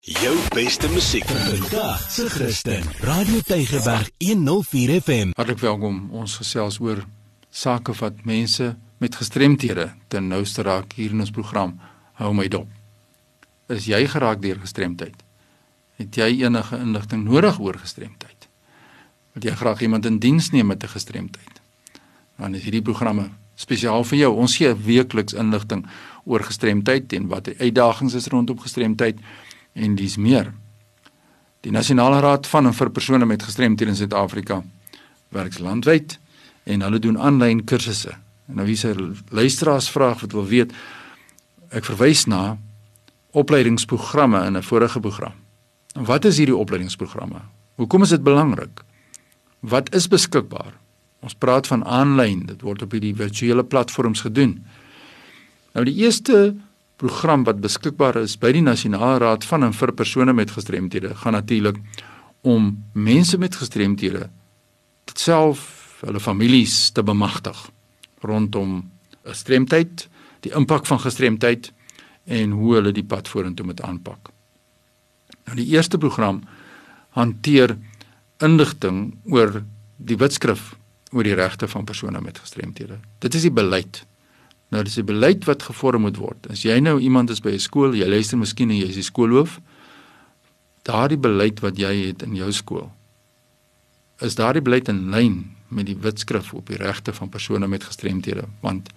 Jou beste musiek vandag se Christen. Radio Tygerberg 104 FM. Hartlik welkom. Ons gesels oor sake wat mense met gestremthede ten nouste raak hier in ons program Hou my dop. Is jy geraak deur gestremdheid? Het jy enige inligting nodig oor gestremdheid? Wil jy graag iemand in diens neem met 'n gestremdheid? Dan is hierdie programme spesiaal vir jou. Ons gee weekliks inligting oor gestremdheid en wat die uitdagings is rondom gestremdheid en dis meer. Die Nasionale Raad van en vir persone met gestremthede in Suid-Afrika werk landwyd en hulle doen aanlyn kursusse. Nou hier's 'n luisteraars vraag wat wil weet ek verwys na opleidingsprogramme in 'n vorige program. En wat is hierdie opleidingsprogramme? Hoekom is dit belangrik? Wat is beskikbaar? Ons praat van aanlyn, dit word op hierdie virtuele platforms gedoen. Nou die eerste program wat beskikbaar is by die Nasionale Raad van en vir persone met gestremthede gaan natuurlik om mense met gestremthede self hulle families te bemagtig rondom gestremdheid, die impak van gestremdheid en hoe hulle die pad vorentoe moet aanpak. Nou die eerste program hanteer inligting oor die wetskrif oor die regte van persone met gestremthede. Dit is die beleid. Nou dis 'n beleid wat gevorm moet word. As jy nou iemand is by 'n skool, jy luister miskien en jy is die skoolhoof, daardie beleid wat jy het in jou skool, is daardie beleid in lyn met die wetskrif op die regte van persone met gestremthede, want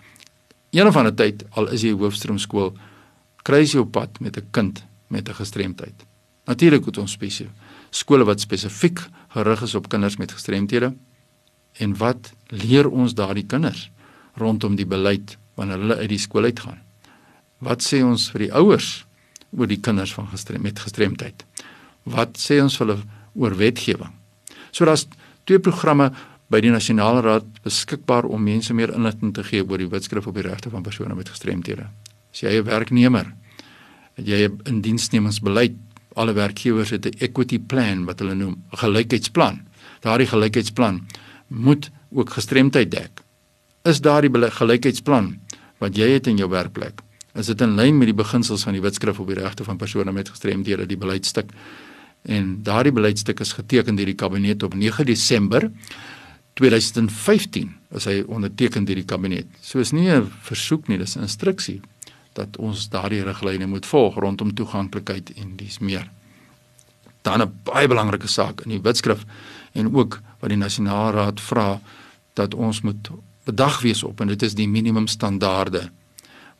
een of ander tyd al is jy hoofstroomskool kry jy op pad met 'n kind met 'n gestremdheid. Natuurlik het ons spesifiek skole wat spesifiek gerig is op kinders met gestremthede en wat leer ons daardie kinders rondom die beleid wanneer hulle uit die skool uitgaan? Wat sê ons vir die ouers oor die kinders van gestrem met gestremdheid? Wat sê ons hulle oor wetgewing? So daar's twee programme by die Nasionale Raad beskikbaar om mense meer inligting te gee oor die wetskrif op die regte van persone met gestremthede. As jy 'n werknemer het jy 'n indiensnemingsbeleid. Alle werkgewers het 'n equity plan wat hulle noem, 'n gelykheidsplan. Daardie gelykheidsplan moet ook gestremdheid dek. Is daardie gelykheidsplan wat jy het in jou werkplek, is dit in lyn met die beginsels van die wetskrif op die regte van persone met gestremthede, die beleidstuk. En daardie beleidstuk is geteken deur die kabinet op 9 Desember 2015 as hy onderteken deur die kabinet. So is nie 'n versoek nie, dis 'n instruksie dat ons daardie riglyne moet volg rondom toeganklikheid en dis meer. Dan 'n baie belangrike saak in die wetskrif en ook wat die nasionale raad vra dat ons moet bedag wees op en dit is die minimum standaarde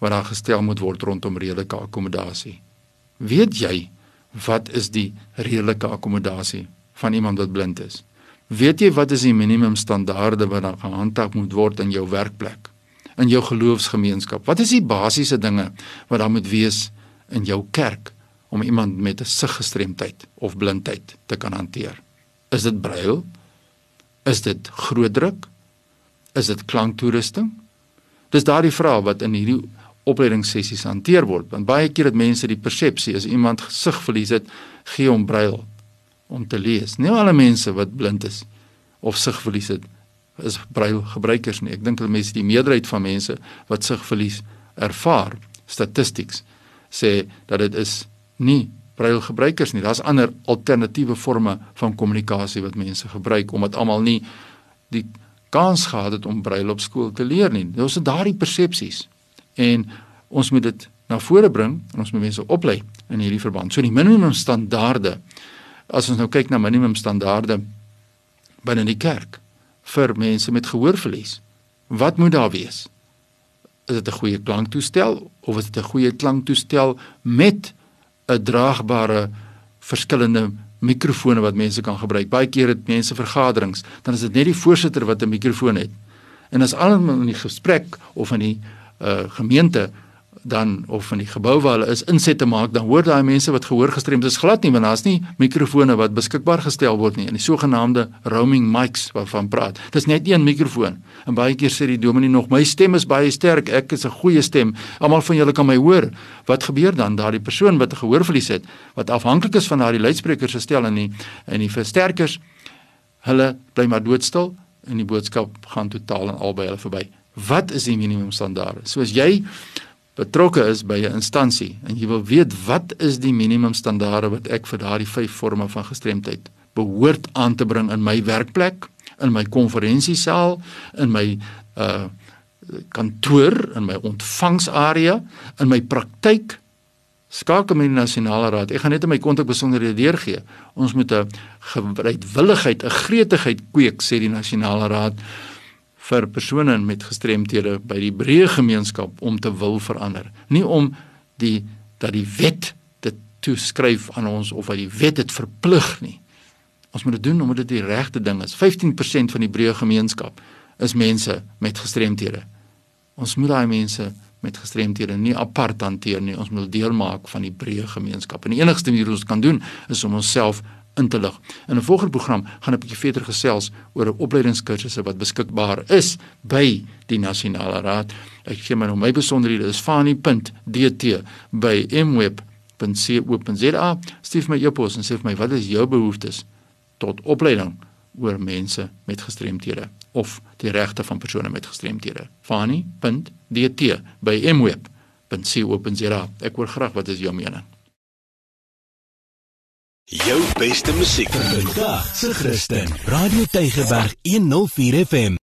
wat daar gestel moet word rondom redelike akkommodasie. Weet jy wat is die redelike akkommodasie van iemand wat blind is? Weet jy wat is die minimum standaarde wat dan gehandhaaf moet word in jou werkplek? In jou geloofsgemeenskap? Wat is die basiese dinge wat daar moet wees in jou kerk om iemand met 'n siggestremdheid of blindheid te kan hanteer? Is dit brail? Is dit grootdruk? Is dit klanktoerusting? Dis daardie vrae wat in hierdie opleidingssessies hanteer word. Want baie keer het mense die persepsie as iemand gesigverlies het, gee hom brail om te lees. Nie alle mense wat blind is of sigverlies het is brail gebruikers nie. Ek dink dat mense die meerderheid van mense wat sigverlies ervaar, statistics sê dat dit is nie brail gebruikers nie. Daar's ander alternatiewe forme van kommunikasie wat mense gebruik omdat almal nie die kans gehad het om brail op skool te leer nie. Ons het daardie persepsies en ons moet dit na vore bring en ons moet mense oplei in hierdie verband. So die minimum standaarde as ons nou kyk na minimum standaarde binne die kerk vir mense met gehoorverlies. Wat moet daar wees? Is dit 'n goeie klanktoestel of is dit 'n goeie klanktoestel met 'n draagbare verskillende mikrofone wat mense kan gebruik? Baie keer het mense vergaderings, dan is dit net die voorsitter wat 'n mikrofoon het. En as almal in die gesprek of in die uh, gemeente dan of van die gebou waar hulle is inset te maak, dan hoor daai mense wat gehoor gestremd is glad nie want daar's nie mikrofone wat beskikbaar gestel word nie in die sogenaamde roaming mics waarvan praat. Dis net een mikrofoon. En baie keer sê die dominee nog my stem is baie sterk, ek is 'n goeie stem. Almal van julle kan my hoor. Wat gebeur dan? Daardie persoon wat 'n gehoorverlies het, wat afhanklik is van daardie luidsprekers gestel in die in die versterkers, hulle bly maar doodstil en die boodskap gaan totaal en albei hulle verby. Wat is die minimum standaarde? So as jy betrokke is by 'n instansie en jy wil weet wat is die minimum standaarde wat ek vir daardie vyf forme van gestremdheid behoort aan te bring in my werkplek, in my konferensiesaal, in my uh kantoor, in my ontvangsarea, in my praktyk. Skakel met die nasionale raad. Ek gaan net in my kontak besonderhede deurgee. Ons moet 'n bereidwilligheid, 'n gretigheid kweek sê die nasionale raad vir persone met gestremthede by die breë gemeenskap om te wil verander. Nie om die dat die wet dit toeskryf aan ons of dat die wet dit verplig nie. Ons moet dit doen omdat dit die regte ding is. 15% van die breë gemeenskap is mense met gestremthede. Ons moet daai mense met gestremthede nie apart hanteer nie. Ons moet deel maak van die breë gemeenskap. En die enigste manier hoe ons kan doen is om onsself in te lig. In 'n volgende program gaan 'n bietjie verder gesels oor opleidingskursusse wat beskikbaar is by die Nasionale Raad. Ek gee my nou my besonderhede is fani.dt by mweb.co.za. Stuur my e-pos en sê vir my wat is jou behoeftes tot opleiding oor mense met gestremthede of die regte van persone met gestremthede. fani.dt by mweb.co.za. Ek hoor graag wat is jou mening. Jou beste musiek vandag se Christen. Radio Tygerberg 104 FM.